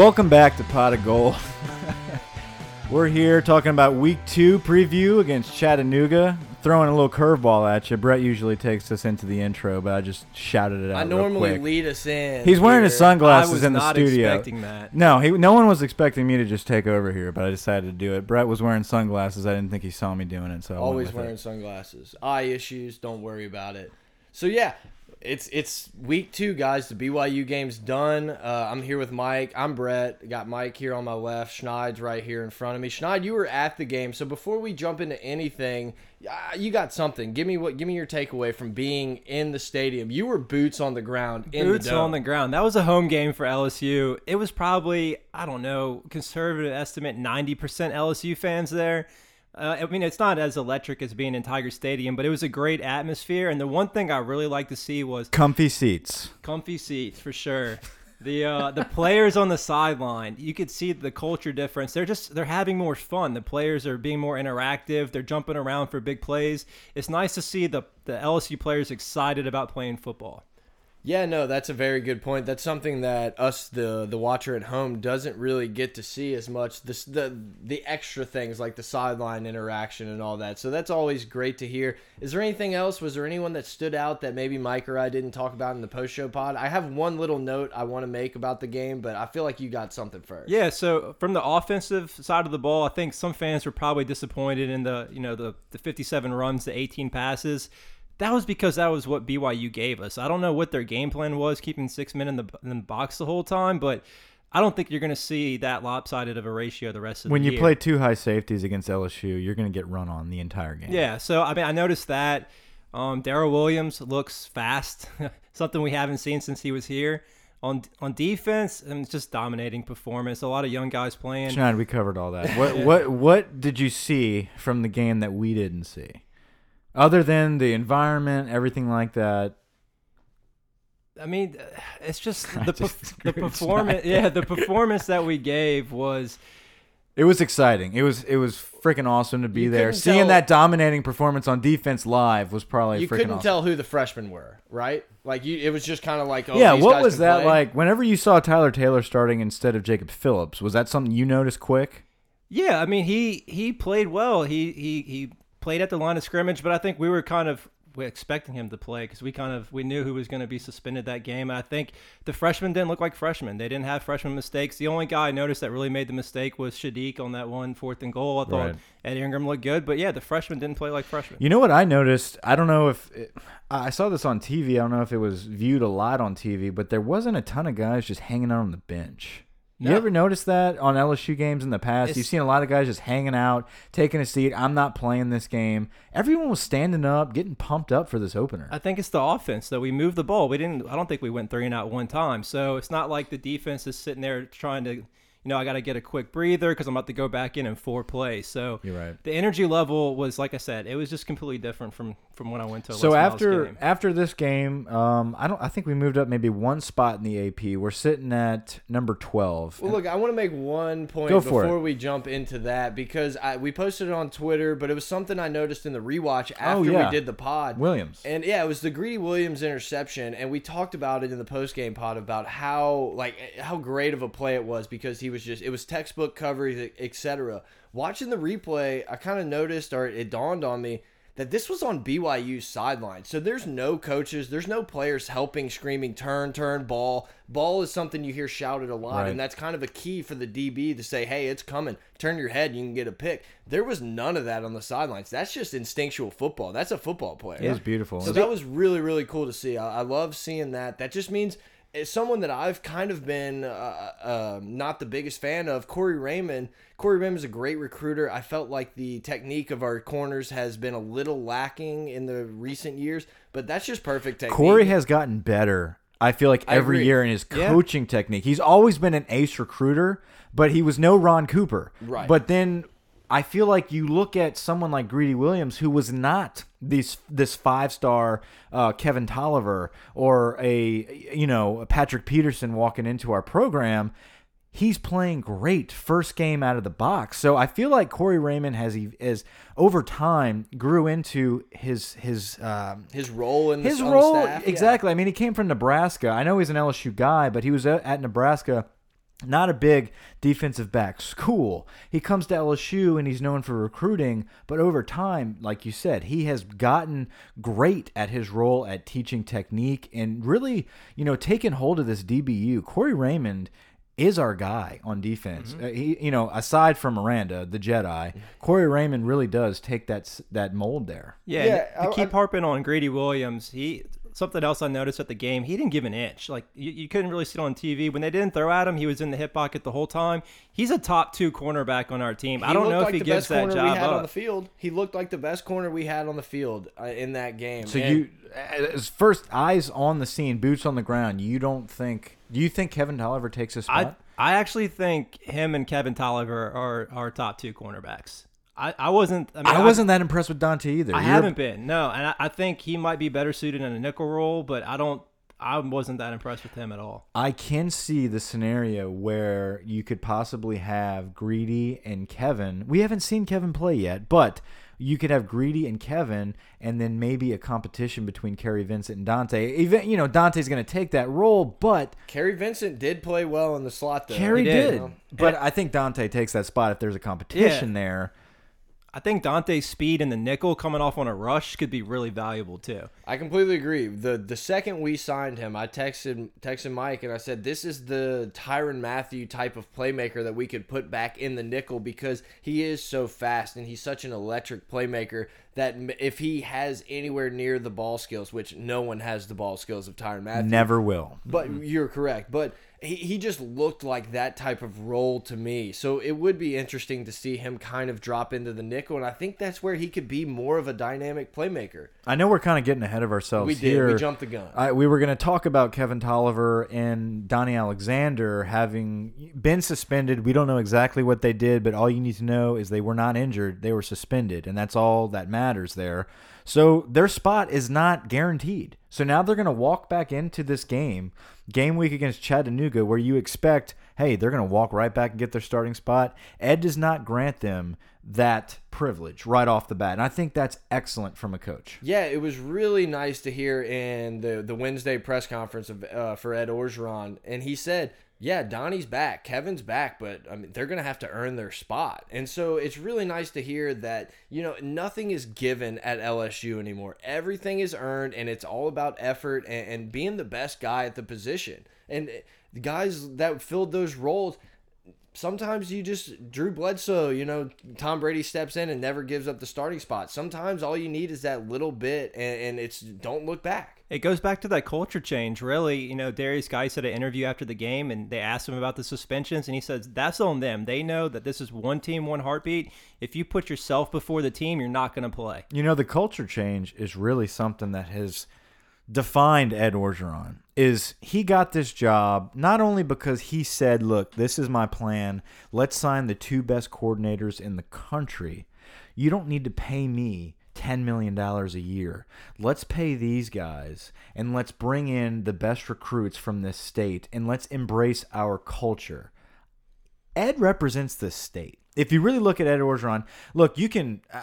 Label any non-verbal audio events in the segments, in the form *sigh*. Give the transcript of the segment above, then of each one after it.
Welcome back to Pot of Gold. *laughs* We're here talking about week two preview against Chattanooga. Throwing a little curveball at you. Brett usually takes us into the intro, but I just shouted it out. I normally lead us in. He's wearing his sunglasses I was in the not studio. expecting that. No, he, no one was expecting me to just take over here, but I decided to do it. Brett was wearing sunglasses. I didn't think he saw me doing it, so I Always wearing it. sunglasses. Eye issues. Don't worry about it. So yeah, it's it's week two, guys. The BYU game's done. Uh, I'm here with Mike. I'm Brett. Got Mike here on my left. Schneid's right here in front of me. Schneid, you were at the game, so before we jump into anything, uh, you got something. Give me what? Give me your takeaway from being in the stadium. You were boots on the ground. In Boots the on the ground. That was a home game for LSU. It was probably, I don't know, conservative estimate, 90% LSU fans there. Uh, I mean, it's not as electric as being in Tiger Stadium, but it was a great atmosphere. And the one thing I really liked to see was Comfy seats. comfy seats for sure. The uh, the players on the sideline, you could see the culture difference. They're just they're having more fun. The players are being more interactive. They're jumping around for big plays. It's nice to see the the LSU players excited about playing football. Yeah, no, that's a very good point. That's something that us, the the watcher at home, doesn't really get to see as much. This the the extra things like the sideline interaction and all that. So that's always great to hear. Is there anything else? Was there anyone that stood out that maybe Mike or I didn't talk about in the post show pod? I have one little note I want to make about the game, but I feel like you got something first. Yeah, so from the offensive side of the ball, I think some fans were probably disappointed in the you know the the 57 runs, the 18 passes. That was because that was what BYU gave us. I don't know what their game plan was, keeping six men in the in the box the whole time, but I don't think you're going to see that lopsided of a ratio the rest of When the When you year. play two high safeties against LSU, you're going to get run on the entire game. Yeah, so I mean, I noticed that um, Darrel Williams looks fast, *laughs* something we haven't seen since he was here. On on defense, and it's just dominating performance. A lot of young guys playing. Sean, we covered all that. *laughs* What what what did you see from the game that we didn't see? Other than the environment, everything like that. I mean, uh, it's just *laughs* I the just perf- the performance. *laughs* Yeah, the performance that we gave was It was exciting. It was it was freaking awesome to be You there. Seeing tell- that dominating performance on defense live was probably You freaking couldn't awesome. tell who the freshmen were, right? Like you, it was just kind of like, oh, yeah, what was that play. like? Whenever you saw Tyler Taylor starting instead of Jacob Phillips, was that something you noticed quick? yeah. I mean, he he played well. He he he played at the line of scrimmage, but I think we were kind of we expecting him to play because we kind of we knew who was going to be suspended that game. And I think the freshmen didn't look like freshmen. They didn't have freshman mistakes. The only guy I noticed that really made the mistake was Saahdiq on that one fourth and goal. I thought Right. Ed Ingram looked good, but yeah, the freshmen didn't play like freshmen. You know what I noticed? I don't know if it, I saw this on TV. I don't know if it was viewed a lot on TV, but there wasn't a ton of guys just hanging out on the bench. You ever noticed that on LSU games in the past? You've seen a lot of guys just hanging out, taking a seat. I'm not playing this game. Everyone was standing up, getting pumped up for this opener. I think it's the offense though. We moved the ball. We didn't. I don't think we went three and out one time. So it's not like the defense is sitting there trying to, you know, I got to get a quick breather because I'm about to go back in and four plays. So You're right. the energy level was like I said, it was just completely different from from when I went to. So Les after game. after this game, um, I don't. I think we moved up maybe one spot in the AP. We're sitting at number twelve. Well, look, I want to make one point Go for before we jump into that because I, we posted it on Twitter, but it was something I noticed in the rewatch after Oh, yeah. we did the pod. Williams. And yeah, it was the Greedy Williams interception, and we talked about it in the post game pod about how like how great of a play it was because he was just it was textbook coverage, etc. Watching the replay, I kind of noticed, or it dawned on me that this was on BYU's sideline. So there's no coaches, there's no players helping, screaming, turn, turn, ball. Ball is something you hear shouted a lot, Right. and that's kind of a key for the DB to say, hey, it's coming. Turn your head, you can get a pick. There was none of that on the sidelines. That's just instinctual football. That's a football player. It was beautiful. So that was really, really cool to see. I, I love seeing that. That just means it's someone that I've kind of been uh, uh, not the biggest fan of. Corey Raymond. Corey Raymond's a great recruiter. I felt like the technique of our corners has been a little lacking in the recent years, but that's just perfect technique. Corey has gotten better. I feel like every year in his Yeah. coaching technique. He's always been an ace recruiter, but he was no Ron Cooper. Right. But then I feel like you look at someone like Greedy Williams, who was not this this five star uh, Kevin Toliver or a you know Patrick Peterson walking into our program. He's playing great first game out of the box. So I feel like Corey Raymond has as over time grew into his his um, his role in the, his role staff, yeah. exactly. I mean, he came from Nebraska. I know he's an LSU guy, but he was at Nebraska not a big defensive back school. He comes to LSU and he's known for recruiting, but over time, like you said, he has gotten great at his role at teaching technique and really, you know, taken hold of this DBU. Corey Raymond is our guy on defense. Mm-hmm. Uh, he, you know, aside from Aranda, the Jedi, Corey Raymond really does take that that mold there. Yeah, Yeah, and I- keep I- harping on Greedy Williams, he something else I noticed at the game, he didn't give an inch. Like you, you couldn't really see it on TV when they didn't throw at him. He was in the hip pocket the whole time. He's a top two cornerback on our team. I don't looked know if like he the gives best that corner job we had up. on the field. He looked like the best corner we had on the field uh, in that game. So And- you, as first eyes on the scene, boots on the ground, you don't think? Do you think Kevin Toliver takes a I spot? I actually think him and Kevin Toliver are our top two cornerbacks. I, I wasn't. I, mean, I wasn't that impressed with Donte either. I, You're- haven't been no, and I, I think he might be better suited in a nickel role, but I don't. I wasn't that impressed with him at all. I can see the scenario where you could possibly have Greedy and Kevin. We haven't seen Kevin play yet, but you could have Greedy and Kevin, and then maybe a competition between Kary Vincent and Donte. Even you know Donte's going to take that role, but Kary Vincent did play well in the slot though. Kary He did. did. But I think Donte takes that spot if there's a competition there. I think Donte's speed in the nickel coming off on a rush could be really valuable too. I completely agree. the The second we signed him, I texted texted Mike and I said, "This is the Tyrann Mathieu type of playmaker that we could put back in the nickel because he is so fast and he's such an electric playmaker that if he has anywhere near the ball skills, which no one has the ball skills of Tyrann Mathieu, Never will. But you're correct. But he, he just looked like that type of role to me. So it would be interesting to see him kind of drop into the nickel. And I think that's where he could be more of a dynamic playmaker. I know we're kind of getting ahead of ourselves We did. here. We jumped the gun. I, we were going to talk about Kevin Toliver and Donnie Alexander having been suspended. We don't know exactly what they did, but all you need to know is they were not injured. They were suspended, and that's all that matters there. So their spot is not guaranteed. So now they're going to walk back into this game, game week against Chattanooga, where you expect, hey, they're going to walk right back and get their starting spot. Ed does not grant them that privilege right off the bat. And I think that's excellent from a coach. Yeah, it was really nice to hear in the the Wednesday press conference of uh, for Ed Orgeron, and he said, "Yeah, Donnie's back, Kevin's back, but I mean they're gonna have to earn their spot." And so it's really nice to hear that you know nothing is given at LSU anymore. Everything is earned, and it's all about effort and, and being the best guy at the position. And eh, the guys that filled those roles sometimes you just Drew Bledsoe, you know, Tom Brady steps in and never gives up the starting spot. Sometimes all you need is that little bit, and, and it's don't look back. It goes back to that culture change, really. You know, Derrius Guice said an interview after the game, and they asked him about the suspensions, and he says that's on them. They know that this is one team, one heartbeat. If you put yourself before the team, you're not going to play. You know, the culture change is really something that has defined Ed Orgeron. Is he got this job not only because he said, "Look, this is my plan. Let's sign the two best coordinators in the country. You don't need to pay me $10 million a year. Let's pay these guys and let's bring in the best recruits from this state and let's embrace our culture." Ed represents the state. If you really look at Ed Orgeron, look, you can. Uh,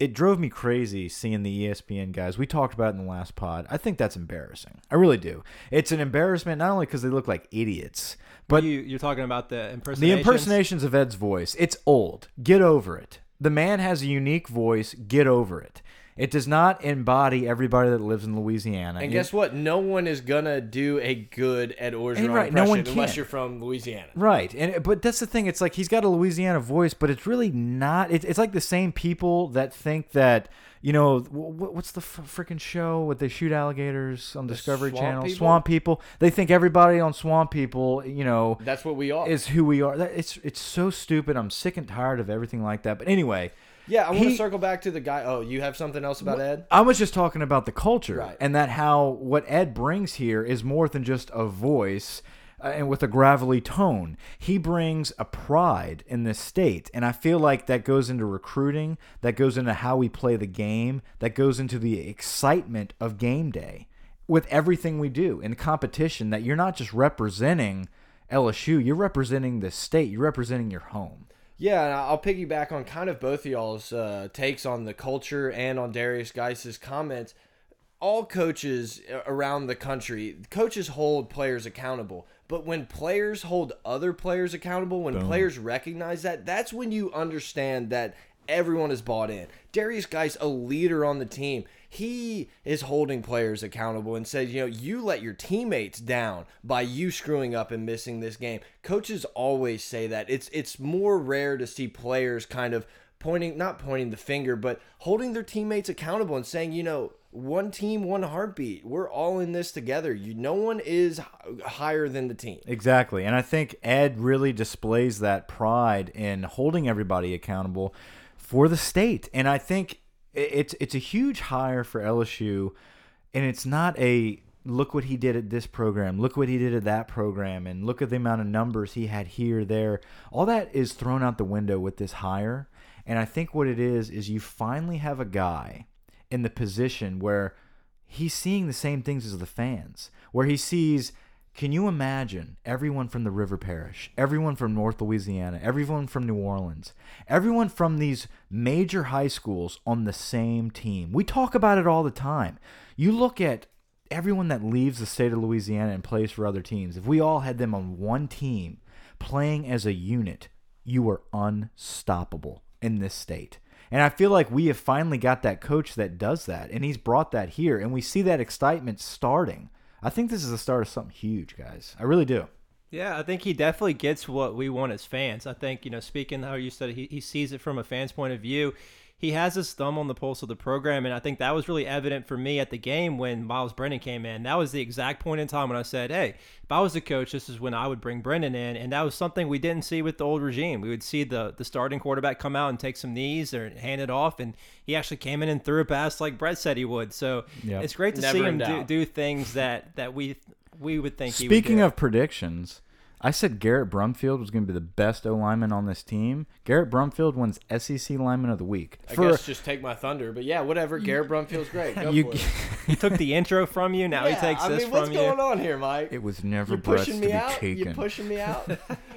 it drove me crazy seeing the ESPN guys. We talked about it in the last pod. I think that's embarrassing. I really do. It's an embarrassment not only because they look like idiots, but you, you're talking about the impersonations. the impersonations of Ed's voice. It's old. Get over it. The man has a unique voice. Get over it. It does not embody everybody that lives in Louisiana. And guess what? No one is gonna do a good Ed Orgeron right, no impression one unless can. you're from Louisiana. Right, and but that's the thing. It's like he's got a Louisiana voice, but it's really not. It's, it's like the same people that think that you know wh- what's the freaking show with they shoot alligators on Discovery Swamp Channel? People? Swamp People. They think everybody on Swamp People, you know, That's what we are. is who we are. That, it's it's so stupid. I'm sick and tired of everything like that. But anyway, yeah, I want to circle back to the guy. Oh, you have something else about Ed? I was just talking about the culture Right. and that how what Ed brings here is more than just a voice uh, and with a gravelly tone. He brings a pride in this state, and I feel like that goes into recruiting, that goes into how we play the game, that goes into the excitement of game day with everything we do in competition. That you're not just representing LSU, you're representing the state, you're representing your home. Yeah, and I'll piggyback on kind of both of y'all's uh, takes on the culture and on Derrius Guice's comments. all coaches around the country, coaches hold players accountable. But when players hold other players accountable, when Boom. players recognize that, that's when you understand that everyone is bought in. Derrius Guice, a leader on the team, he is holding players accountable and says, you know, you let your teammates down by you screwing up and missing this game. Coaches always say that. It's it's more rare to see players kind of pointing not pointing the finger, but holding their teammates accountable and saying, you know, one team, one heartbeat. We're all in this together. You no one is higher than the team. Exactly. And I think Ed really displays that pride in holding everybody accountable for the state. And I think it's it's a huge hire for LSU and it's not a look what he did at this program, look what he did at that program and look at the amount of numbers he had here there. All that is thrown out the window with this hire. And I think what it is is you finally have a guy in the position where he's seeing the same things as the fans, where he sees can you imagine everyone from the River Parish, everyone from North Louisiana, everyone from New Orleans, everyone from these major high schools on the same team? We talk about it all the time. You look at everyone that leaves the state of Louisiana and plays for other teams. If we all had them on one team playing as a unit, you are unstoppable in this state. And I feel like we have finally got that coach that does that, and he's brought that here, and we see that excitement starting. I think this is the start of something huge, guys. I really do. Yeah, I think he definitely gets what we want as fans. I think, you know, speaking how you said he, he sees it from a fan's point of view he has his thumb on the pulse of the program, and I think that was really evident for me at the game when Myles Brennan came in. That was the exact point in time when I said, "Hey, if I was the coach, this is when I would bring Brennan in," and that was something we didn't see with the old regime. We would see the the starting quarterback come out and take some knees or hand it off, and he actually came in and threw a pass like Brett said he would. So yep. it's great to Never see him do, do things that that we we would think. Speaking of predictions, I said Garrett Brumfield was going to be the best O lineman on this team. Garrett Brumfield wins SEC lineman of the week. I For, guess just take my thunder, but yeah, whatever. Garrett Brumfield's great. *laughs* Go you, he *laughs* took the *laughs* intro from you. Now yeah, he takes I this mean, from you. What's going on here, Mike? It was never You're pushing me out. You're pushing me out.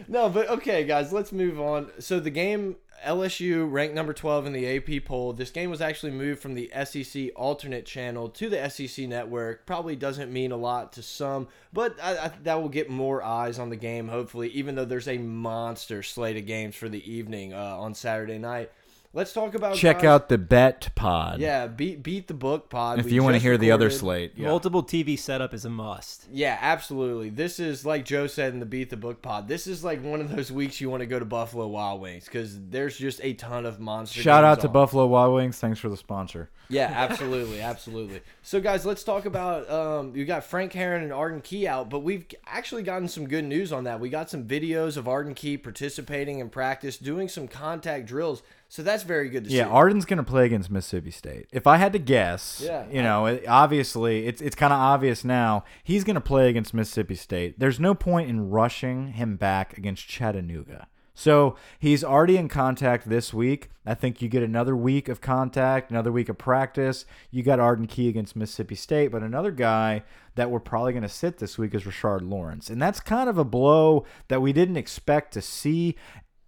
no, but okay, guys, let's move on. So the game LSU ranked number 12 in the AP poll. This game was actually moved from the SEC alternate channel to the SEC network. Probably doesn't mean a lot to some, but I, I, that will get more eyes on the game, hopefully, even though there's a monster slate of games for the evening uh, on Saturday night. Let's talk about check guys. out the bet pod. Yeah, beat beat the book pod. If we you want to hear recorded. the other slate, yeah. multiple TV setup is a must. Yeah, absolutely. This is like Joe said in the beat the book pod. This is like one of those weeks you want to go to Buffalo Wild Wings because there's just a ton of monster. Shout out to on. Buffalo Wild Wings. Thanks for the sponsor. Yeah, absolutely, absolutely. So guys, let's talk about. Um, you got Frank Herron and Arden Key out, but we've actually gotten some good news on that. We got some videos of Arden Key participating in practice, doing some contact drills. So that's very good to yeah, see. Yeah, Arden's going to play against Mississippi State. If I had to guess, yeah, you know, obviously it's it's kind of obvious now. He's going to play against Mississippi State. There's no point in rushing him back against Chattanooga. So he's already in contact this week. I think you get another week of contact, another week of practice. You got Arden Key against Mississippi State, but another guy that we're probably going to sit this week is Rashard Lawrence. And that's kind of a blow that we didn't expect to see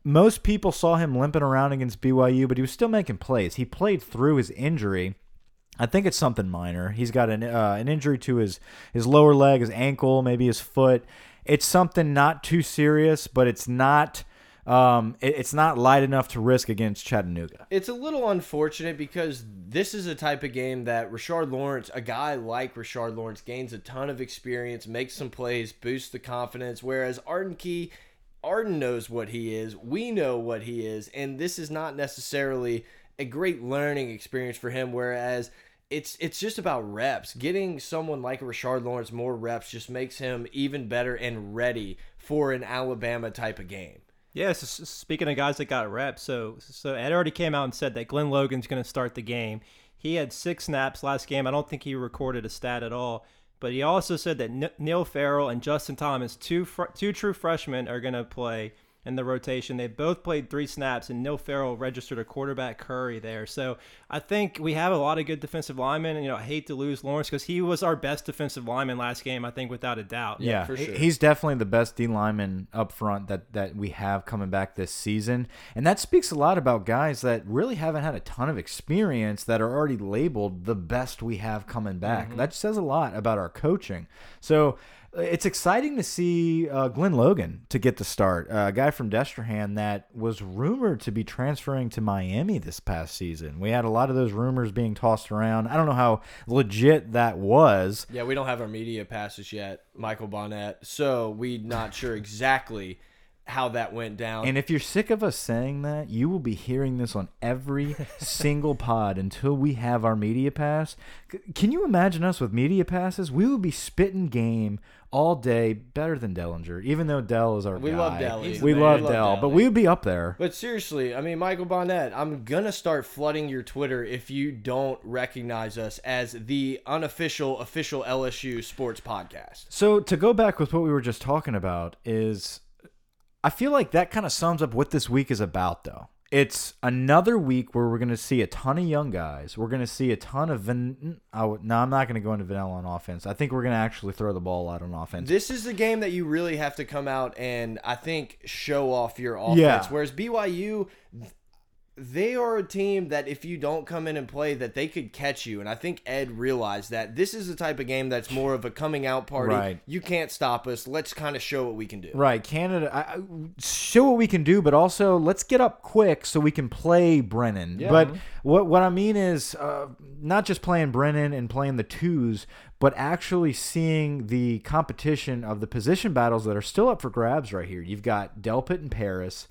most people saw him limping around against BYU, but he was still making plays. He played through his injury. I think it's something minor. He's got an uh, an injury to his his lower leg, his ankle, maybe his foot. It's something not too serious, but it's not um, it, it's not light enough to risk against Chattanooga. It's a little unfortunate because this is a type of game that Rashard Lawrence, a guy like Rashard Lawrence, gains a ton of experience, makes some plays, boosts the confidence. Whereas Arden Key Arden knows what he is. We know what he is. And this is not necessarily a great learning experience for him. Whereas it's it's just about reps. Getting someone like Rashard Lawrence more reps just makes him even better and ready for an Alabama type of game. Yeah, so speaking of guys that got reps, so so Ed already came out and said that Glenn Logan's going to start the game. He had six snaps last game. I don't think he recorded a stat at all. But he also said that N Neil Farrell and Justin Thomas, two two true freshmen, are going to play in the rotation. They both played three snaps, and Neil Farrell registered a quarterback curry there. So I think we have a lot of good defensive linemen. And, you know, I hate to lose Lawrence because he was our best defensive lineman last game, I think, without a doubt. Yeah, for sure. he's definitely the best D lineman up front that that we have coming back this season, and that speaks a lot about guys that really haven't had a ton of experience that are already labeled the best we have coming back. Mm-hmm. That says a lot about our coaching. So. It's exciting to see uh, Glenn Logan to get the start, uh, a guy from Destrehan that was rumored to be transferring to Miami this past season. We had a lot of those rumors being tossed around. I don't know how legit that was, Yeah, we don't have our media passes yet, Michael Bonnette. So we're not sure exactly how that went down. And if you're sick of us saying that, you will be hearing this on every *laughs* single pod until we have our media pass. C- Can you imagine us with media passes? We would be spitting game all day, better than Dellenger, even though Dell is our We guy. love Dell. We love We love Dell, Dell. but we would be up there. But seriously, I mean, Michael Bonnette, I'm gonna start flooding your Twitter if you don't recognize us as the unofficial, official LSU sports podcast. So to go back with what we were just talking about is I feel like that kind of sums up what this week is about though. It's another week where we're going to see a ton of young guys. We're going to see a ton of van would, no, I'm not going to go into vanilla on offense. I think we're going to actually throw the ball out on offense. This is the game that you really have to come out and I think show off your offense. Yeah. Whereas BYU, they are a team that if you don't come in and play, that they could catch you. And I think Ed realized that this is the type of game that's more of a coming out party. Right. You can't stop us. Let's kind of show what we can do. Right, Canada. I, I- show what we can do, but also let's get up quick so we can play Brennan. Yeah. But what what I mean is uh, not just playing Brennan and playing the twos, but actually seeing the competition of the position battles that are still up for grabs right here. You've got Delpit and Paris.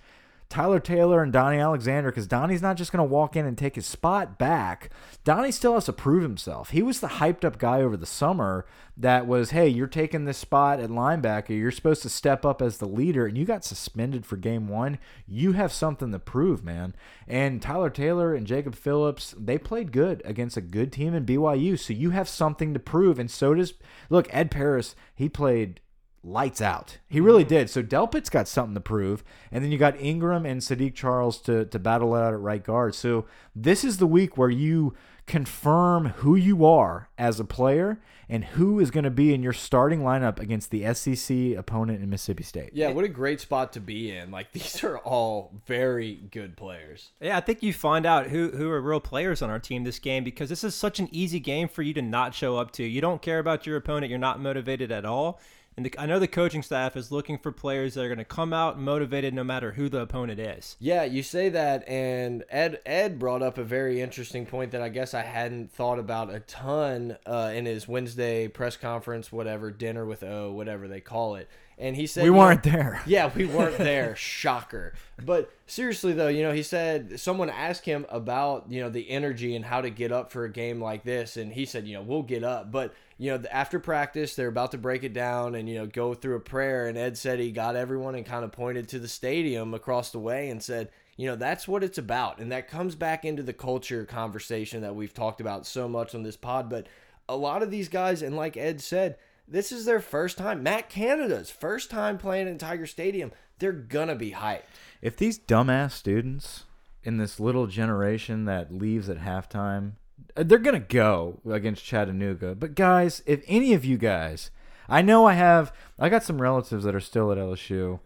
Tyler Taylor and Donnie Alexander because Donnie's not just going to walk in and take his spot back. Donnie still has to prove himself. He was the hyped up guy over the summer that was, hey, you're taking this spot at linebacker. You're supposed to step up as the leader, and you got suspended for game one. You have something to prove, man. And Tyler Taylor and Jacob Phillips, they played good against a good team in BYU, so you have something to prove. And so does, look, Ed Paris, he played lights out. He really did. So Delpit's got something to prove, and then you got Ingram and Saahdiq Charles to to battle it out at right guard. So this is the week where you confirm who you are as a player and who is going to be in your starting lineup against the SEC opponent in Mississippi State. Yeah, what a great spot to be in. Like *laughs* these are all very good players. Yeah, I think you find out who who are real players on our team this game because this is such an easy game for you to not show up to. You don't care about your opponent. You're not motivated at all. And the, I know the coaching staff is looking for players that are going to come out motivated no matter who the opponent is. Yeah, you say that, and Ed Ed brought up a very interesting point that I guess I hadn't thought about a ton uh, in his Wednesday press conference, whatever dinner with O, whatever they call it. And he said We you know- weren't there. *laughs* Yeah, we weren't *laughs* there. Shocker. But seriously though, you know, he said someone asked him about, you know, the energy and how to get up for a game like this and he said, you know, we'll get up, but you know, after practice, they're about to break it down and you know, go through a prayer and Ed said he got everyone and kind of pointed to the stadium across the way and said, you know, that's what it's about. And that comes back into the culture conversation that we've talked about so much on this pod, but a lot of these guys and like Ed said, this is their first time. Matt Canada's first time playing in Tiger Stadium. They're gonna be hyped. If these dumbass students in this little generation that leaves at halftime, Uh, they're going to go against Chattanooga. But guys, if any of you guys, I know I have, I got some relatives that are still at LSU.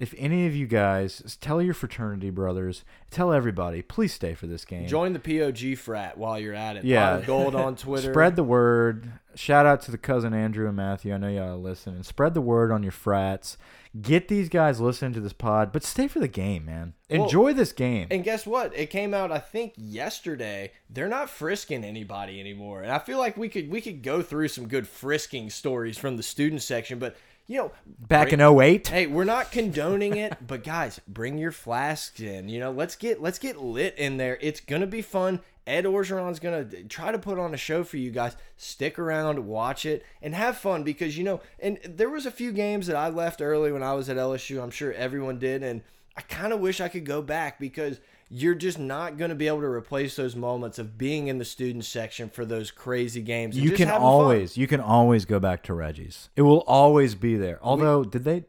If any of you guys, tell your fraternity brothers, tell everybody, please stay for this game. Join the POG frat while you're at it. Yeah. Of Gold on *laughs* Twitter. Spread the word. Shout out to the cousin Andrew and Matthew. I know y'all listen. And spread the word on your frats. Get these guys listening to this pod, but stay for the game, man. Well, Enjoy this game. And guess what? It came out, I think, yesterday. They're not frisking anybody anymore. And I feel like we could we could go through some good frisking stories from the student section, but you know, Back bring- in 08. Hey, we're not condoning it, *laughs* but guys, bring your flasks in. You know, let's get let's get lit in there. It's gonna be fun. Ed Orgeron's gonna try to put on a show for you guys. Stick around, watch it, and have fun because you know. And there was a few games that I left early when I was at LSU. I'm sure everyone did, and I kind of wish I could go back because you're just not going to be able to replace those moments of being in the student section for those crazy games. You can having fun. always, you can always go back to Reggie's. It will always be there. Although, did they?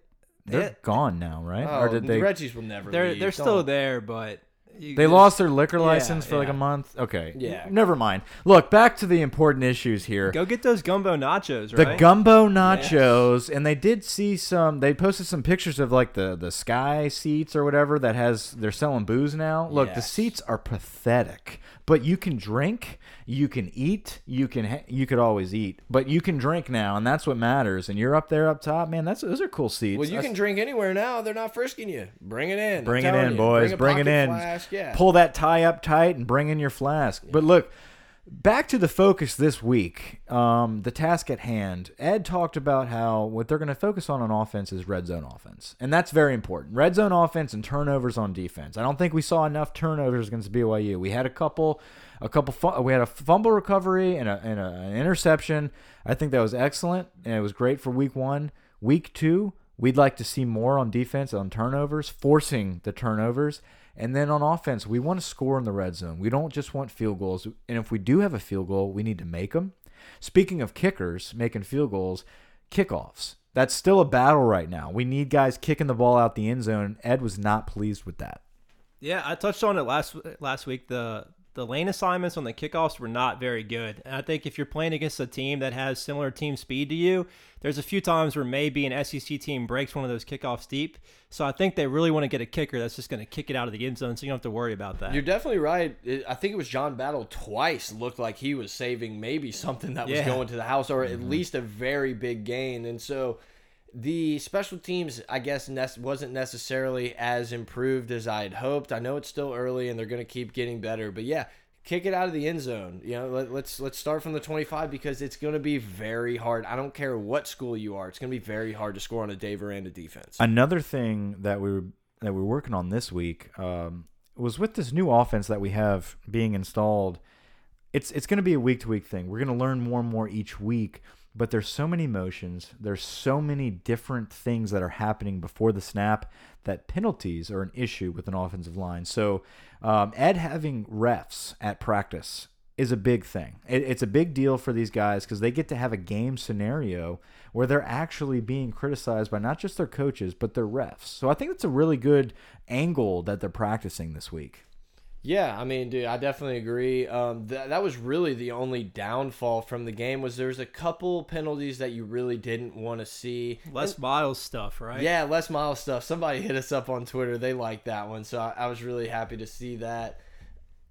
they're Yeah. gone now, right? Oh, or did they? Reggies will never. Be. They're leave. they're still Don't- there, but you They just- lost their liquor Yeah, license for like a month. Okay. Yeah. Never mind. Look, back to the important issues here. Go get those gumbo nachos, The gumbo nachos, and they did see some. They posted some pictures of like the the sky seats or whatever that has. They're selling booze now. Look, the seats are pathetic, but you can drink, you can eat, you can you could always eat, but you can drink now, and that's what matters. And you're up there up top, man. That's those are cool seats. Well, you That's- can drink anywhere now. They're not frisking you. Bring it in. I'm Bring it in, you. boys. Bring, Bring, it in. Flask. Yeah. Pull that tie up tight and bring in your flask. But look, back to the focus this week. Um, the task at hand. Ed talked about how what they're going to focus on on offense is red zone offense, and that's very important. Red zone offense and turnovers on defense. I don't think we saw enough turnovers against BYU. We had a couple, a couple. We had a fumble recovery and, a, and a, an interception. I think that was excellent, and it was great for week one. Week two, We'd like to see more on defense on turnovers, forcing the turnovers. And then on offense, we want to score in the red zone. We don't just want field goals. And if we do have a field goal, we need to make them. Speaking of kickers making field goals, kickoffs. That's still a battle right now. We need guys kicking the ball out the end zone. Ed was not pleased with that. Yeah, I touched on it last last week. The the lane assignments on the kickoffs were not very good. And I think if you're playing against a team that has similar team speed to you, there's a few times where maybe an SEC team breaks one of those kickoffs deep. So I think they really want to get a kicker that's just going to kick it out of the end zone, so you don't have to worry about that. You're definitely right. I think it was John Battle twice looked like he was saving maybe something that was Yeah. going to the house or at mm-hmm. least a very big gain. And so the special teams, I guess, wasn't necessarily as improved as I had hoped. I know it's still early and they're going to keep getting better, but yeah, kick it out of the end zone. You know, let, let's let's start from the 25 because it's going to be very hard. I don't care what school you are; it's going to be very hard to score on a Dave Aranda defense. Another thing that we were that we we're working on this week um, was with this new offense that we have being installed. It's it's going to be a week to week thing. We're going to learn more and more each week. But there's so many motions. There's so many different things that are happening before the snap that penalties are an issue with an offensive line. So um, Ed having refs at practice is a big thing. It, it's a big deal for these guys because they get to have a game scenario where they're actually being criticized by not just their coaches but their refs. So I think that's a really good angle that they're practicing this week. Yeah, I mean, dude, I definitely agree. Um, th that was really the only downfall from the game was there's a couple penalties that you really didn't want to see. Les Miles stuff, right? Yeah, less Miles stuff. Somebody hit us up on Twitter. They liked that one, so I, I was really happy to see that.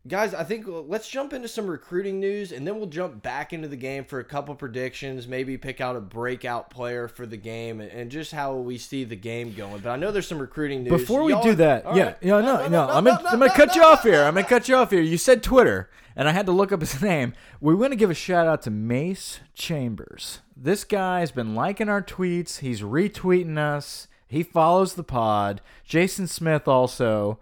Guys, I think uh, let's jump into some recruiting news, and then we'll jump back into the game for a couple predictions. Maybe pick out a breakout player for the game, and, just how we see the game going. But I know there's some recruiting news. Before we do that, yeah, right. no, no, no, I'm gonna, I'm gonna cut you off here. I'm gonna cut you off here. You said Twitter, and I had to look up his name. We want to give a shout out to Mace Chambers. This guy's been liking our tweets. He's retweeting us. He follows the pod. Jason Smith also,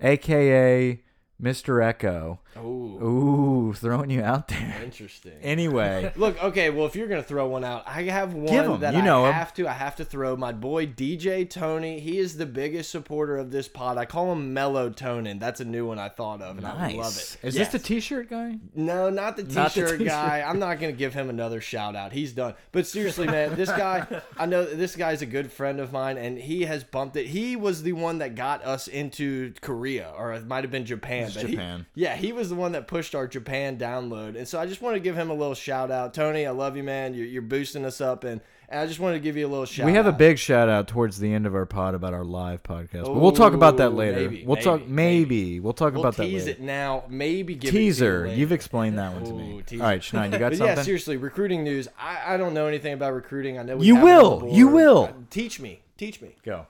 aka Mr. Echo. Ooh, Ooh, throwing you out there. interesting. *laughs* Anyway, *laughs* Look, okay, well, if you're gonna throw one out, I have one Give that you know I have to. I have to throw my boy DJ Tony. He is the biggest supporter of this pod. I call him Melatonin. That's a new one I thought of, and I love it. Is Yes. this the T-shirt guy? No, not the t-shirt guy. I'm not gonna give him another shout out. He's done. But seriously, man, this guy, *laughs* I know this guy's a good friend of mine, and he has bumped it. He was the one that got us into Korea, or it might have been Japan. But he- Japan. yeah, he was the one that pushed our Japan download, and so I just want to give him a little shout out. Tony, I love you, man. You're, you're boosting us up, and, and I just wanted to give you a little shout. we have a big shout out towards the end of our pod about our live podcast, but we'll talk about that later. maybe, we'll talk maybe, maybe. We'll talk We'll about that tease later. it now. Maybe give Teaser. It you You've explained that one to me. Ooh. All right, Schneid, you got *laughs* But something? yeah, seriously, recruiting news. I, I don't know anything about recruiting. I know we You have will. You will. Teach me. Teach me. Go.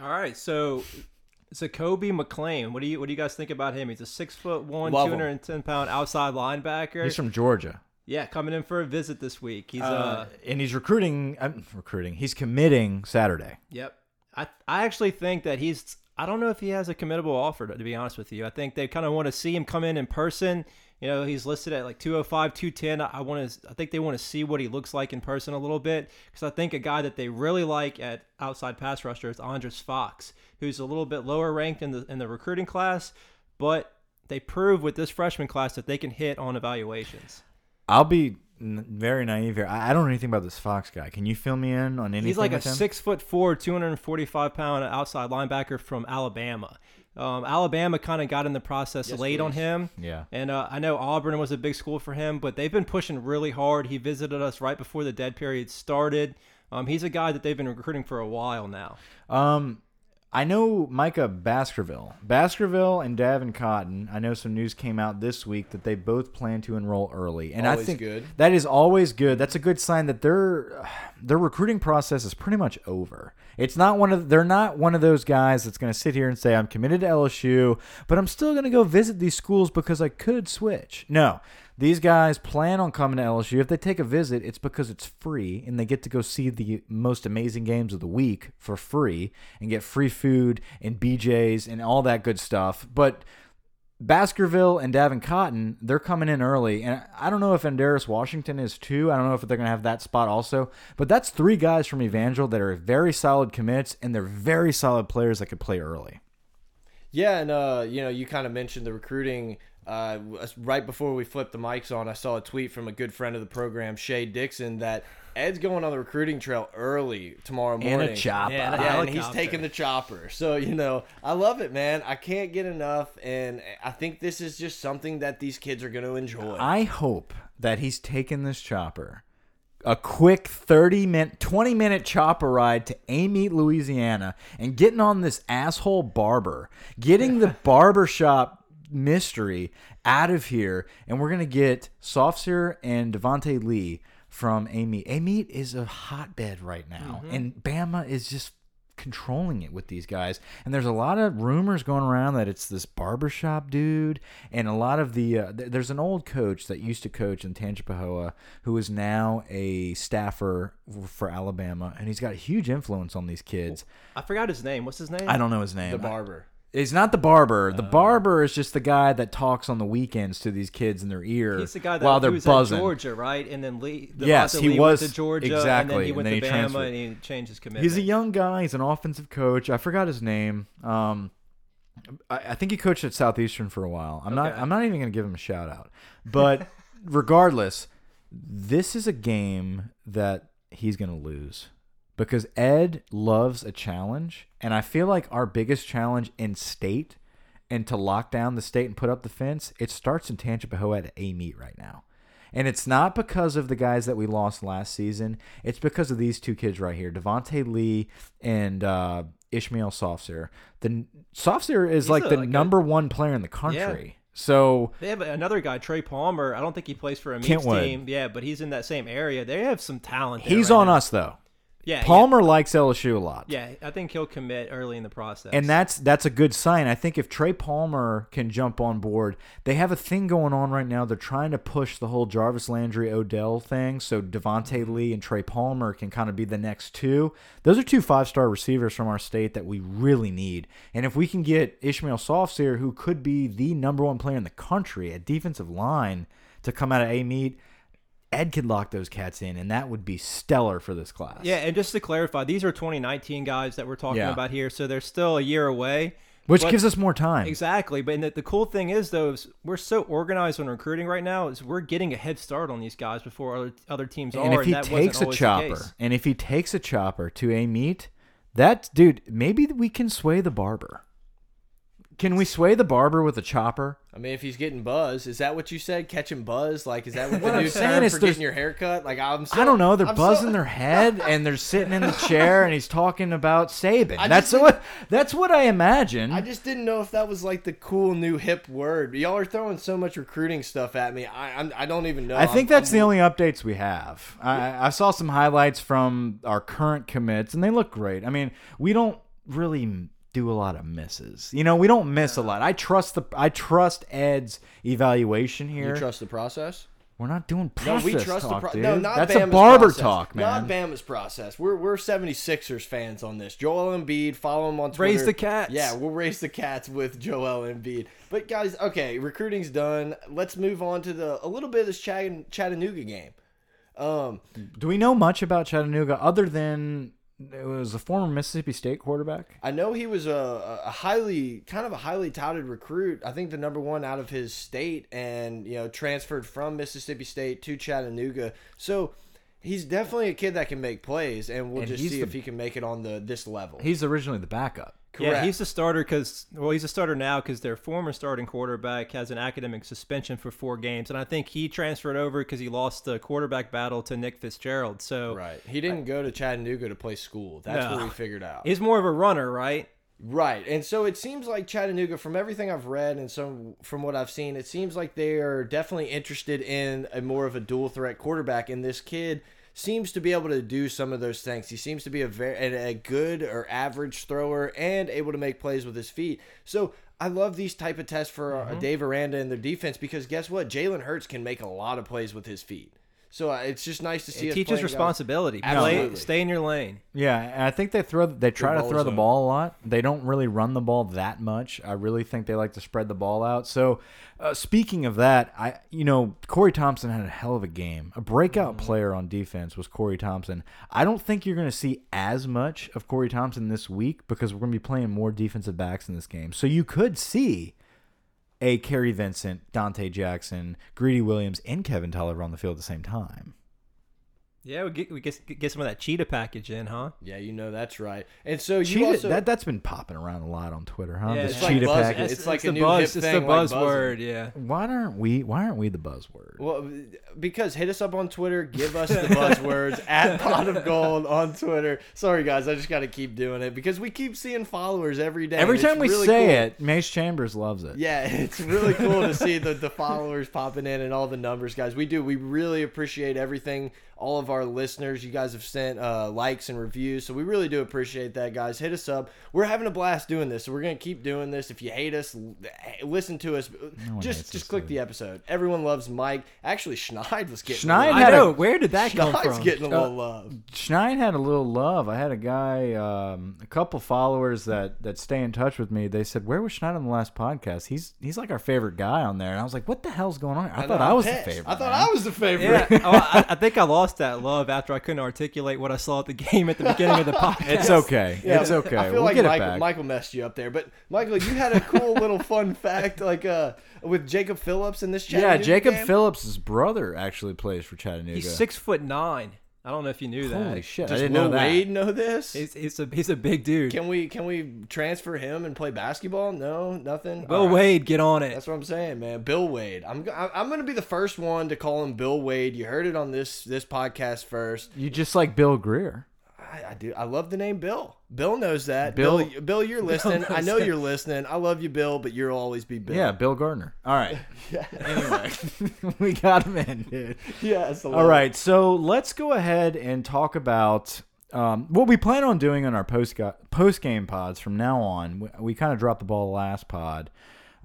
All right, so Jacoby McLean. What do you what do you guys think about him? He's a six foot one, two hundred and ten pound outside linebacker. He's from Georgia, yeah, coming in for a visit this week. He's uh, uh, and he's recruiting. I'm recruiting. He's committing Saturday. Yep. I I actually think that he's I don't know if he has a committable offer to be honest with you. I think they kind of want to see him come in in person. You know, he's listed at like 205, 210. I, I want to I think they want to see what he looks like in person a little bit cuz I think a guy that they really like at outside pass rusher is Andres Fox, who's a little bit lower ranked in the in the recruiting class, but they prove with this freshman class that they can hit on evaluations. I'll be very naive here. I, I don't know anything about this Fox guy. Can you fill me in on anything? He's like a him? six foot four, 245 pound outside linebacker from Alabama. Um, Alabama kind of got in the process Yes, late on him. Yeah. And uh, I know Auburn was a big school for him, but they've been pushing really hard. He visited us right before the dead period started. Um, he's a guy that they've been recruiting for a while now. Um, I know Micah Baskerville. Baskerville and Davin Cotton. I know some news came out this week that they both plan to enroll early, and I think good. that is always good. That's a good sign that their their recruiting process is pretty much over. It's not one of they're not one of those guys that's going to sit here and say I'm committed to LSU, but I'm still going to go visit these schools because I could switch. No. These guys plan on coming to LSU. If they take a visit, it's because it's free and they get to go see the most amazing games of the week for free and get free food and BJ's and all that good stuff. But Baskerville and Davin Cotton, they're coming in early. And I don't know if Andaris Washington is too. I don't know if they're going to have that spot also. But that's three guys from Evangel that are very solid commits and they're very solid players that could play early. Yeah, and uh, you know, you kind of mentioned the recruiting. Uh, right before we flipped the mics on, I saw a tweet from a good friend of the program, Shea Dixon, that Ed's going on the recruiting trail early tomorrow And morning. a chopper. Yeah, and Yeah, and he's taking the chopper. So, you know, I love it, man. I can't get enough. And I think this is just something that these kids are going to enjoy. I hope that he's taking this chopper. A quick 30 minute, 20 minute chopper ride to Amite, Louisiana, and getting on this asshole barber, getting the *laughs* barbershop mystery out of here, and we're gonna get Sopsher and Devonta Lee from Amite. Amite is a hotbed right now, and Bama is just controlling it with these guys. And there's a lot of rumors going around that it's this barbershop dude, and a lot of the uh, th- there's an old coach that used to coach in Tangipahoa who is now a staffer for Alabama, and he's got a huge influence on these kids. I forgot his name. What's his name? I don't know his name. the barber. He's not the barber. The barber is just the guy that talks on the weekends to these kids in their ear He's the guy that while he they're was buzzing. at Georgia, right? And then Lee. Yes, Devonta he Lee was- went to Georgia, exactly. and then he and went then to he Bama, transferred. and he changed his commitment. He's a young guy. He's an offensive coach. I forgot his name. Um, I, I think he coached at Southeastern for a while. I'm not. Okay. I'm not even going to give him a shout out. But *laughs* regardless, this is a game that he's going to lose because Ed loves a challenge, and I feel like our biggest challenge in state and to lock down the state and put up the fence, it starts in Tangipahoa at Amite right now. And it's not because of the guys that we lost last season. It's because of these two kids right here, Devonta Lee and uh, Ishmael Sopsher. The Sopsher is He's like a- the like a- number one player in the country. So They have another guy, Trey Palmer. I don't think he plays for a team. Yeah, but he's in that same area. They have some talent. there he's right on now. us though. Yeah, Palmer likes LSU a lot. Yeah, yeah, I think he'll commit early in the process. And that's that's a good sign. I think if Trey Palmer can jump on board, they have a thing going on right now. They're trying to push the whole Jarvis Landry Odell thing, so Devonta mm-hmm. Lee and Trey Palmer can kind of be the next two. Those are two five star receivers from our state that we really need. And if we can get Ishmael Sopsher, who could be the number one player in the country at defensive line, to come out of Amite, Ed could lock those cats in, and that would be stellar for this class. yeah, and just to clarify, these are 2019 guys that we're talking Yeah. about here, so they're still a year away. which But- gives us more time. Exactly, but the, the cool thing is though, is we're so organized on recruiting right now. Is we're getting a head start on these guys before other other teams And are. if he that takes a chopper, and if he takes a chopper to Amite, that dude, maybe we can sway the barber. Can we sway the barber with a chopper? I mean, if he's getting buzz, is that what you said? Catching buzz? Like, is that what, What the I'm new saying term is for there's- getting your haircut? Like, I'm. So, I don't know. They're I'm so- buzzing their head and they're sitting in the *laughs* chair, and he's talking about Saban. I That's what. That's what I imagine. I just didn't know if that was like the cool new hip word. Y'all are throwing so much recruiting stuff at me. I I'm, I don't even know. I think I'm- that's the I'm- only updates we have. I, I saw some highlights from our current commits, and they look great. I mean, we don't really do a lot of misses. You know, we don't miss a lot. I trust the I trust Ed's evaluation here. You trust the process? We're not doing No, process we trust talk, the pro- dude. no, not That's Bama's a barber process. talk, Not. Bama's process. We're we're 76ers fans on this. Joel Embiid, follow him on Twitter. Raise the cats. Yeah, we'll raise the cats with Joel Embiid. But guys, okay, recruiting's done. Let's move on to the a little bit of this Chattanooga game. Um, Do we know much about Chattanooga other than it was a former Mississippi State quarterback. I know he was a, a highly, kind of a highly touted recruit. I think the number one out of his state, and you know, transferred from Mississippi State to Chattanooga. So he's definitely a kid that can make plays, and we'll And just see the- if he can make it on the this level. He's originally the backup. Yeah, he's the starter because well, he's a starter now because their former starting quarterback has an academic suspension for four games, and I think he transferred over because he lost the quarterback battle to Nick Fitzgerald. So right. He didn't go to Chattanooga to play school. That's No. what we figured out. he's more of a runner, right? Right. And so it seems like Chattanooga, from everything I've read and some from what I've seen, it seems like they are definitely interested in a more of a dual threat quarterback. And this kid seems to be able to do some of those things. He seems to be a very a good or average thrower and able to make plays with his feet. So I love these type of tests for uh Dave Aranda and their defense because guess what? Jalen Hurts can make a lot of plays with his feet. So uh, it's just nice to see. It us teaches responsibility. Play, stay in your lane. Yeah, and I think they throw they try to ball throw the ball a lot. They don't really run the ball that much. I really think they like to spread the ball out. So, uh, speaking of that, I you know Corey Thompson had a hell of a game. A breakout player on defense was Corey Thompson. I don't think you're going to see as much of Corey Thompson this week because we're going to be playing more defensive backs in this game. So you could see a Kary Vincent, Donte Jackson, Greedy Williams, and Kevin Toliver on the field at the same time. Yeah, we get we get, get some of that cheetah package in, huh? Yeah, you know that's right. And so you Cheetah, also that that's been popping around a lot on Twitter, huh? Yeah, the it's like cheetah buzz- package. it's like a the new buzz. hip it's the thing, like buzzword. yeah. Why aren't we? Why aren't we the buzzword? Well, because hit us up on Twitter, give us the buzzwords *laughs* at pot of gold on Twitter. Sorry guys, I just got to keep doing it because we keep seeing followers every day. Every time we really say cool. it, Mace Chambers loves it. Yeah, *laughs* it's really cool to see the, the followers popping in and all the numbers, guys. We do. We really appreciate everything. All of our listeners, you guys have sent uh, likes and reviews, so we really do appreciate that, guys. Hit us up. We're having a blast doing this, so we're gonna keep doing this. If you hate us, listen to us. one just just us, click dude. the episode. Everyone loves Mike. Actually, Schneid was getting. Schneid a little- had a- Where did that come Schneid's from? getting a Uh, little love. Schneid had a little love. I had a guy, um, a couple followers that that stay in touch with me. They said, "Where was Schneid on the last podcast? He's he's like our favorite guy on there." And I was like, "What the hell's going on?" I, know, thought I'm I was pissed. the favorite. I thought man. I was the favorite. Yeah, oh, I, I think I lost that love after I couldn't articulate what I saw at the *laughs* game at the beginning of the podcast. It's okay. Yeah, it's okay. I feel we'll like get Michael, it back. Michael messed you up there, but Michael, you had a cool *laughs* little fun fact, like uh, with Jacob Phillips in this. yeah, Jacob game. Phillips' brother actually plays for Chattanooga. He's six foot nine. I don't know if you knew that. Holy shit! I Does didn't Will know that. Wade know this? He's, he's a he's a big dude. Can we can we transfer him and play basketball? No, nothing. Bill All right. Wade, get on it. That's what I'm saying, man. Bill Wade. I'm I'm gonna be the first one to call him Bill Wade. You heard it on this this podcast first. You just like Bill Greer. I, I do. I love the name Bill. Bill knows that. Bill- Bill, Bill, you're *laughs* listening. I know that. you're listening. I love you, Bill, but you'll always be Bill. Yeah, Bill Gardner. All right. *laughs* Anyway, *laughs* we got him in, dude. Love All it. so let's go ahead and talk about um, what we plan on doing on our post post game pods from now on. We, we kind of dropped the ball last pod.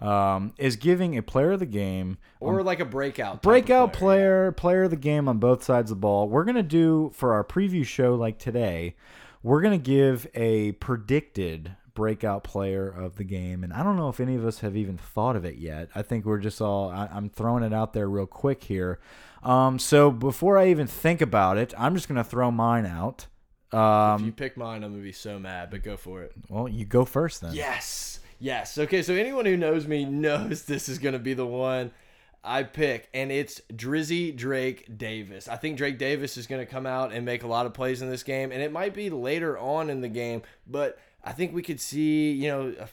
Um, is giving a player of the game Or like a breakout. breakout player. player, player of the game on both sides of the ball. We're gonna do for our preview show like today. We're gonna give a predicted breakout player of the game, and I don't know if any of us have even thought of it yet. I think we're just all. I, I'm throwing it out there real quick here. Um, so before I even think about it, I'm just gonna throw mine out. If Um, you pick mine, I'm gonna be so mad. But go for it. well, you go first then. Yes. Yes. Okay. So anyone who knows me knows *laughs* this is gonna be the one I pick, and it's Drizzy Drake Davis. I think Drake Davis is gonna come out and make a lot of plays in this game, and it might be later on in the game, but I think we could see, you know. A,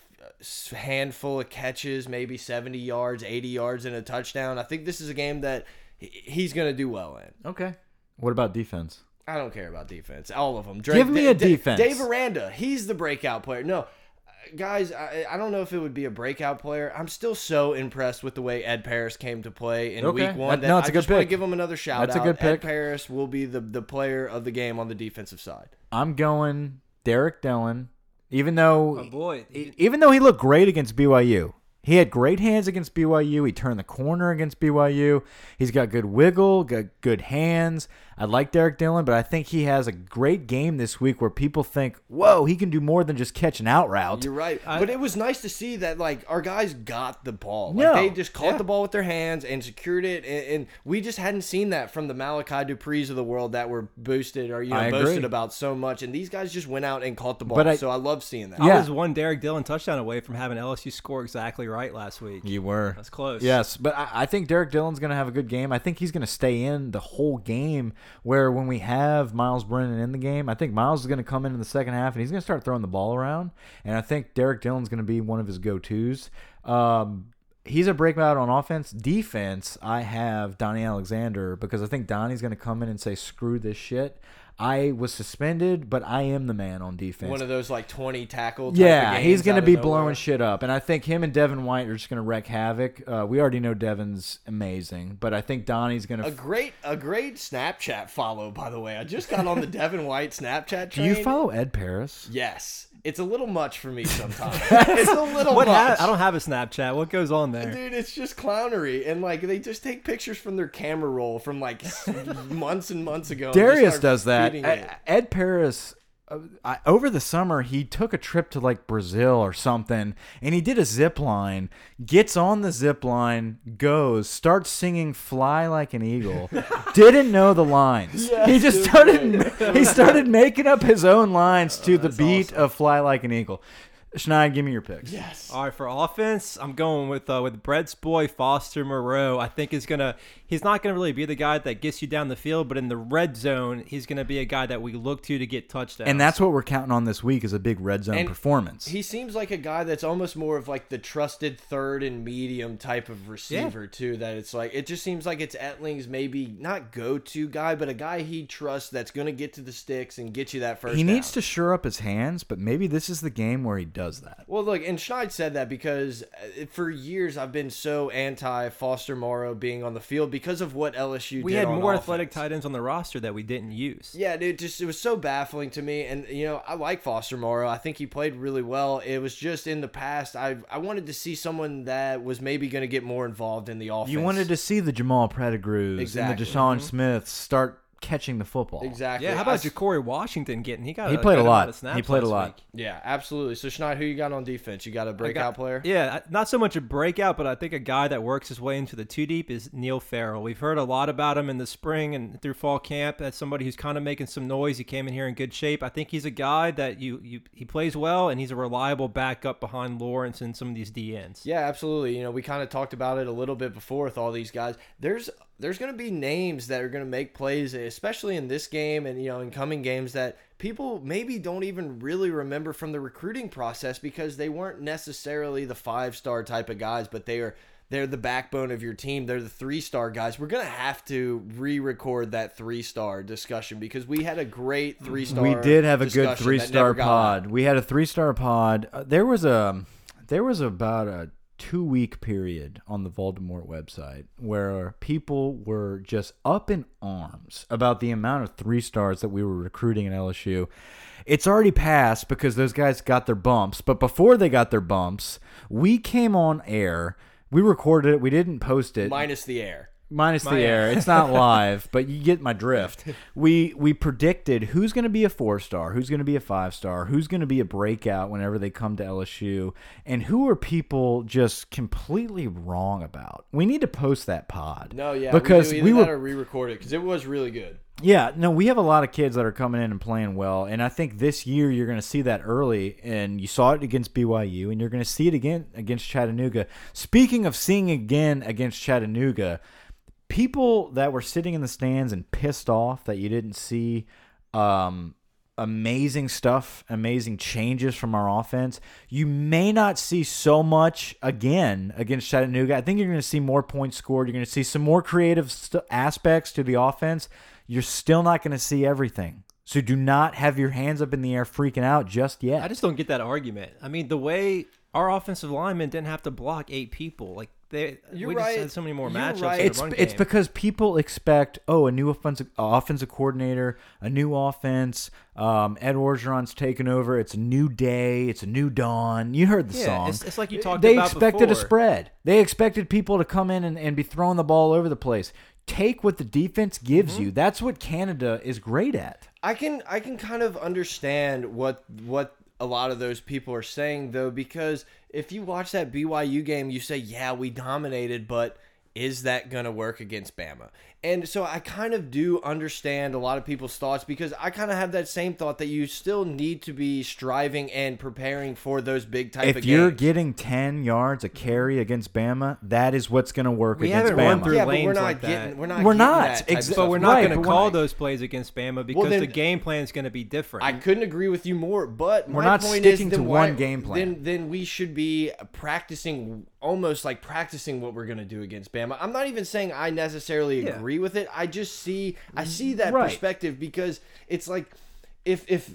handful of catches, maybe 70 yards, 80 yards, and a touchdown. I think this is a game that he's going to do well in. Okay. What about defense? I don't care about defense. All of them. Drake, Give me a Da- defense. Dave Aranda. He's the breakout player. No, guys, I, I don't know if it would be a breakout player. I'm still so impressed with the way Ed Paris came to play in Okay. week one. That- no, it's I a good just want to pick. give him another shout That's a out. good Ed pick. Paris will be the, the player of the game on the defensive side. I'm going Derrick Dillon, even though Oh boy, even though he looked great against BYU, He had great hands against BYU. He turned the corner against BYU. He's got good wiggle, got good hands. I like Derrick Dillon, but I think he has a great game this week where people think, "Whoa, he can do more than just catch an out route." You're right, but it was nice to see that like our guys got the ball. Like No. they just caught Yeah. the ball with their hands and secured it, and, and we just hadn't seen that from the Malachi Dupres of the world that were boosted or you know I agree. boasted about so much. And these guys just went out and caught the ball. But I- so I love seeing that. Yeah. I was one Derrick Dillon touchdown away from having LSU score exactly right last week. You were. That's close. Yes, but I, I think Derrick Dillon's going to have a good game. I think he's going to stay in the whole game. Where when we have Myles Brennan in the game, I think Myles is going to come in in the second half and he's going to start throwing the ball around. And I think Derrick Dillon's going to be one of his go tos. Um, he's a breakout on offense. Defense, I have Donnie Alexander because I think Donnie's going to come in and say, "Screw this shit." I was suspended, but I am the man on defense. One of those like 20 tackle. Type Yeah, he's going to be nowhere. blowing shit up, and I think him and Devin White are just going to wreak havoc. Uh, we already know Devin's amazing, but I think Donnie's going to A great, a great Snapchat follow, by the way. I just got on the *laughs* Devin White Snapchat Do you follow Ed Paris? Yes, it's a little much for me sometimes. *laughs* it's a little What? much. I don't have a Snapchat. What goes on there? Dude, it's just clownery, and like they just take pictures from their camera roll from like *laughs* months and months ago. Derrius does that. Ed Paris. Uh, I, over the summer, he took a trip to like Brazil or something, and he did a zip line. Gets on the zip line, goes, starts singing "Fly Like an Eagle." *laughs* Didn't know the lines. he just started. he started making up his own lines to the beat of "Fly Like an Eagle." Schneid, give me your picks. Yes. All right, for offense, I'm going with uh, with Brett's boy Foster Moreau. I think is gonna he's not gonna really be the guy that gets you down the field, but in the red zone, he's gonna be a guy that we look to to get touchdowns. And that's what we're counting on this week is a big red zone And performance. He seems like a guy that's almost more of like the trusted third and medium type of receiver too. That it's like it just seems like it's Etling's maybe not go to guy, but a guy he trusts that's going to get to the sticks and get you that first. he down. needs to shore up his hands, but maybe this is the game where he does that. Well, look, and Schneid said that because uh, for years I've been so anti Foster Moreau being on the field because of what LSU we had on more offense. athletic tight ends on the roster that we didn't use. Yeah, dude, just it was so baffling to me, and you know I like Foster Moreau. I think he played really well. It was just in the past, I I wanted to see someone that was maybe going to get more involved in the offense. You wanted to see the Jamal Pettigrews Exactly. and the DeSean mm-hmm. Smiths start catching the football. exactly. Yeah, how about s- Ja'Cory Washington getting? He got He a played a lot. of snaps He played a lot. week. Yeah, absolutely. So Schneid, who you got on defense? You got a breakout got- player? Yeah, not so much a breakout, but I think a guy that works his way into the two deep is Neil Farrell. We've heard a lot about him in the spring and through fall camp as somebody who's kind of making some noise. He came in here in good shape. I think he's a guy that you, you he plays well and he's a reliable backup behind Lawrence and some of these DNs. Yeah, absolutely. You know, we kind of talked about it a little bit before with all these guys. There's there's going to be names that are going to make plays, especially in this game and you know in coming games that people maybe don't even really remember from the recruiting process because they weren't necessarily the five star type of guys, but they are. They're the backbone of your team. They're the three star guys. We're gonna have to re-record that three star discussion because we had a great three star. we did have a good three star pod. We had a three star pod. Uh, there was a there was about a two week period on the Voldemort website where people were just up in arms about the amount of three stars that we were recruiting in LSU. It's already passed because those guys got their bumps, but before they got their bumps, we came on air. We recorded it. We didn't post it minus the air. Minus the My- air. *laughs* It's not live, but you get my drift. We we predicted who's going to be a four star, who's going to be a five star, who's going to be a breakout whenever they come to LSU, and who are people just completely wrong about. We need to post that pod. No, yeah, because we, we. Were or re-record it because it was really good. yeah, no, we have a lot of kids that are coming in and playing well, and I think this year you're going to see that early, and you saw it against BYU, and you're going to see it again against Chattanooga. Speaking of seeing again against Chattanooga, people that were sitting in the stands and pissed off that you didn't see um, amazing stuff, amazing changes from our offense. You may not see so much again against Chattanooga. I think you're going to see more points scored. You're going to see some more creative aspects to the offense. You're still not going to see everything. So do not have your hands up in the air freaking out just yet. I just don't get that argument. I mean, the way our offensive linemen didn't have to block eight people, like they You're we just right. had so many more You're matchups. right. It's run it's game. because people expect oh a new offensive uh, offensive coordinator, a new offense. Um, Ed Orgeron's taken over. It's a new day. It's a new dawn. You heard the yeah, song. it's, it's like you talked they about expected before. a spread. They expected people to come in and, and be throwing the ball over the place. Take what the defense gives Mm-hmm. you. That's what Canada is great at. I can I can kind of understand what what a lot of those people are saying though because if you watch that BYU game you say yeah we dominated but is that going to work against Bama? And so I kind of do understand a lot of people's thoughts because I kind of have that same thought that you still need to be striving and preparing for those big type If of you're getting 10 yards a carry against Bama, that is what's going to work We against haven't run Bama. through yeah, but we're lanes not like getting that. we're not We're not. that type of Ex- stuff. But we're not Right, going to call I- those plays against Bama because then- the game plan is going to be different. I couldn't agree with you more, but We're my not point sticking is, to one why- game plan. Then, then we should be practicing, almost like practicing what we're going to do against Bama. I'm not even saying I necessarily Yeah. agree with it. I just see, I see that Right. perspective because it's like, if if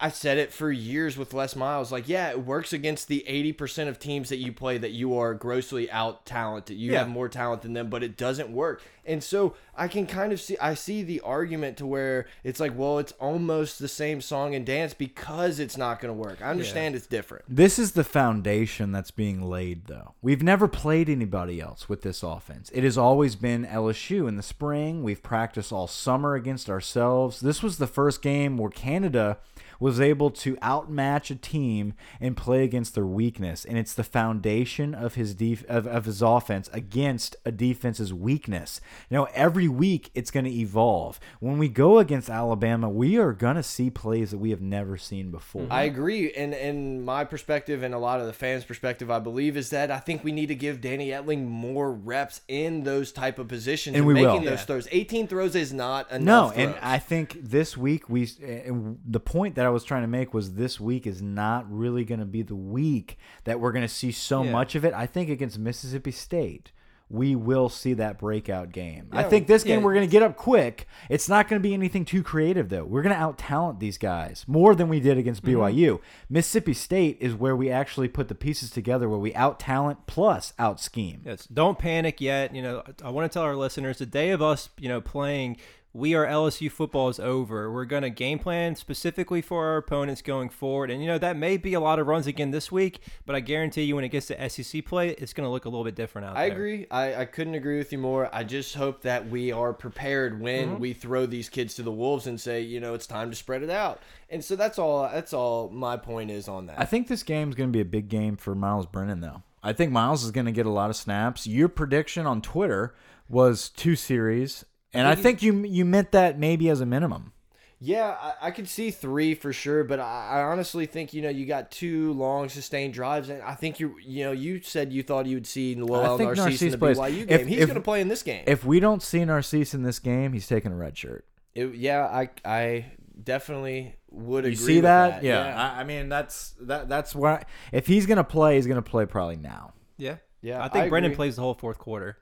I said it for years with Les Miles, like yeah, it works against the 80% of teams that you play that you are grossly out talented. You Yeah. have more talent than them, but it doesn't work. And so I can kind of see I see the argument to where it's like, well, it's almost the same song and dance because it's not going to work. I understand it's different. This is the foundation that's being laid, though. We've never played anybody else with this offense. It has always been LSU in the spring. We've practiced all summer against ourselves. This was the first game where Canada was able to outmatch a team and play against their weakness, and it's the foundation of his def of, of his offense against a defense's weakness. You know, every week it's going to evolve. When we go against Alabama, we are going to see plays that we have never seen before. I agree, and in my perspective and a lot of the fans' perspective, I believe is that I think we need to give Danny Etling more reps in those type of positions And and, we making will. those Yeah. throws. 18 throws is not enough. No, enough. and. I think this week we and the point that I was trying to make was this week is not really going to be the week that we're going to see so Yeah. much of it. I think against Mississippi State we will see that breakout game. I think this game yeah. we're going to get up quick. It's not going to be anything too creative though. We're going to out talent these guys more than we did against. Mm-hmm. BYU. Mississippi State is where we actually put the pieces together where we out talent plus out scheme. Yes, don't panic yet. You know, I want to tell our listeners the day of us, you know, playing we are LSU football is over. We're going to game plan specifically for our opponents going forward. And, you know, that may be a lot of runs again this week, but I guarantee you when it gets to SEC play, it's going to look a little bit different out I there. I agree. I, I couldn't agree with you more. I just hope that we are prepared when Mm-hmm. we throw these kids to the wolves and say, you know, it's time to spread it out. And so that's all. That's all my point is on that. I think this game is going to be a big game for Myles Brennan, though. I think Myles is going to get a lot of snaps. Your prediction on Twitter was two series, and I think you you meant that maybe as a minimum. Yeah, I, I could see three for sure, but I, I honestly think you know you got two long sustained drives, and I think you you know you said you thought you would see Lowell I think Narcisse in the Narcisse plays. BYU game. If- He's going to play in this game. If we don't see Narcisse in this game, he's taking a red shirt. It- yeah, I I definitely would You agree. see with that? that? Yeah. I, I mean, that's that. That's where if he's going to play, he's going to play probably now. Yeah. Yeah, I think I Brennan agree. plays the whole fourth quarter.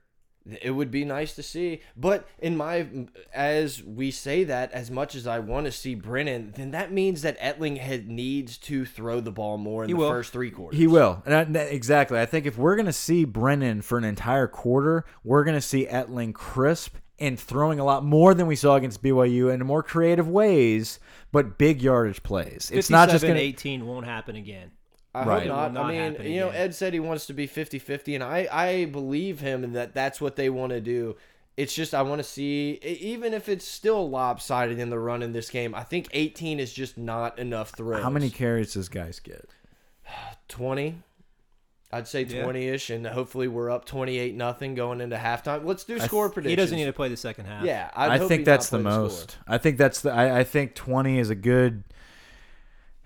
It would be nice to see, but in my as we say that, as much as I want to see Brennan, then that means that Etling had needs to throw the ball more in He the will. first three quarters. He will. And I, exactly. I think if we're going to see Brennan for an entire quarter, we're going to see Etling crisp and throwing a lot more than we saw against BYU in more creative ways, but big yardage plays. It's not just going to 18 won't happen again. I Right. hope not. Not I mean, happen you know, again. Ed said he wants to be 50-50, and I I believe him and that that's what they want to do. It's just I want to see, even if it's still lopsided in the run in this game. I think 18 is just not enough throws. How many carries does guys get? *sighs* 20. I'd say Yeah. 20-ish, and hopefully we're up 28 nothing going into halftime. Let's do score predictions. He doesn't need to play the second half. Yeah, I'd i hope think that's not the play score. most. I think that's the. I, I think twenty is a good.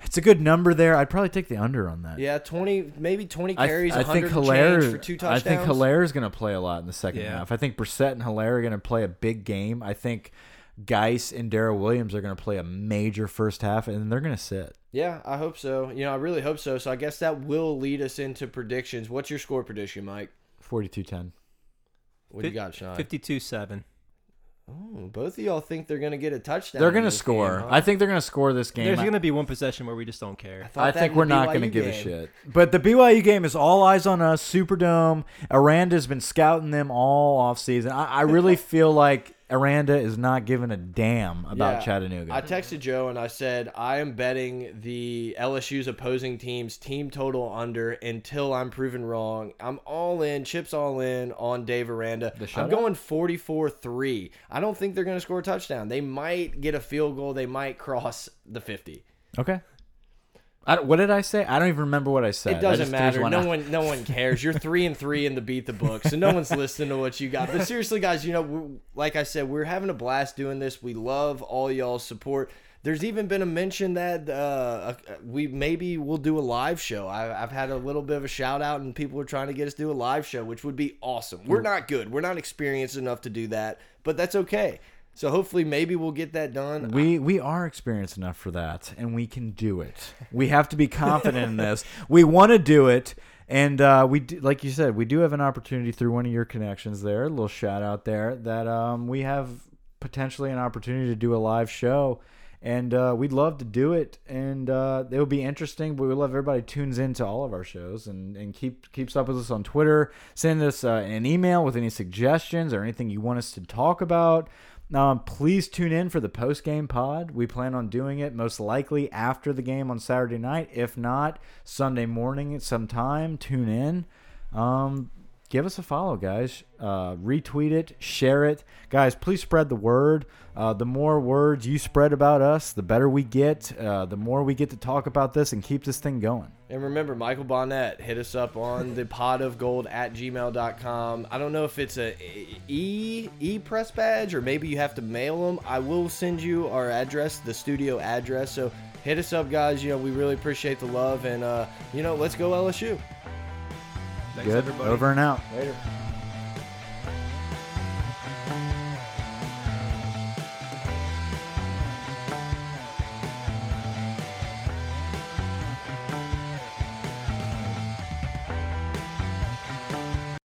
It's a good number there. I'd probably take the under on that. Yeah, 20, maybe 20 I, carries, I 100 think Helaire. for two I think Helaire is going to play a lot in the second Yeah. half. I think Brossette and Helaire are going to play a big game. I think Guice and Darrel Williams are going to play a major first half, and they're going to sit. Yeah, I hope so. You know, I really hope so. So I guess that will lead us into predictions. What's your score prediction, Mike? 42-10. What do you got, Sean? 52 7. Ooh, both of y'all think they're gonna get a touchdown. They're going to score. game, huh? I think they're going to score this game. There's I- going to be one possession where we just don't care. thought I think we're the not going to BYU give a shit. But the BYU game is all eyes on us. Superdome. Aranda's been scouting them all off season. I, I really *laughs* feel like Aranda is not giving a damn about Yeah. Chattanooga. I texted Joe and I said I am betting the LSU's opposing team's team total under until I'm proven wrong. I'm all in, chips all in on Dave Aranda. I'm shutout? going 44-3. I don't think they're going to score a touchdown. They might get a field goal. They might cross the 50. okay. I, what did I say? I don't even remember what I said. It doesn't matter. one No out. one, no one cares. You're three and three in the beat the book, so no one's listening to what you got. But seriously, guys, you know, like I said, we're having a blast doing this. We love all y'all's support. There's even been a mention that uh, we maybe will do a live show. I, I've had a little bit of a shout out, and people are trying to get us to do a live show, which would be awesome. We're not good. We're not experienced enough to do that, but that's okay. So hopefully, maybe we'll get that done. We we are experienced enough for that, and we can do it. We have to be confident in this. We want to do it, and uh, we do, like you said, we do have an opportunity through one of your connections there. A little shout out there that um, we have potentially an opportunity to do a live show, and uh, we'd love to do it, and uh, it would be interesting. But we love everybody tunes into all of our shows and and keep keeps up with us on Twitter. Send us uh, an email with any suggestions or anything you want us to talk about. Um, please tune in for the post game pod. We plan on doing it most likely after the game on Saturday night. If not, Sunday morning at some time. Tune in. Um, give us a follow, guys. Uh, retweet it, share it, guys. Please spread the word. Uh, the more words you spread about us, the better we get. Uh, the more we get to talk about this and keep this thing going. And remember, Michael Bonnette, hit us up on the *laughs* pot of gold at gmail.com. I don't know if it's a e e press badge or maybe you have to mail them. I will send you our address, the studio address. So hit us up, guys. You know, we really appreciate the love. And, uh, you know, let's go LSU. Thanks, Good. everybody. Over and out. Later.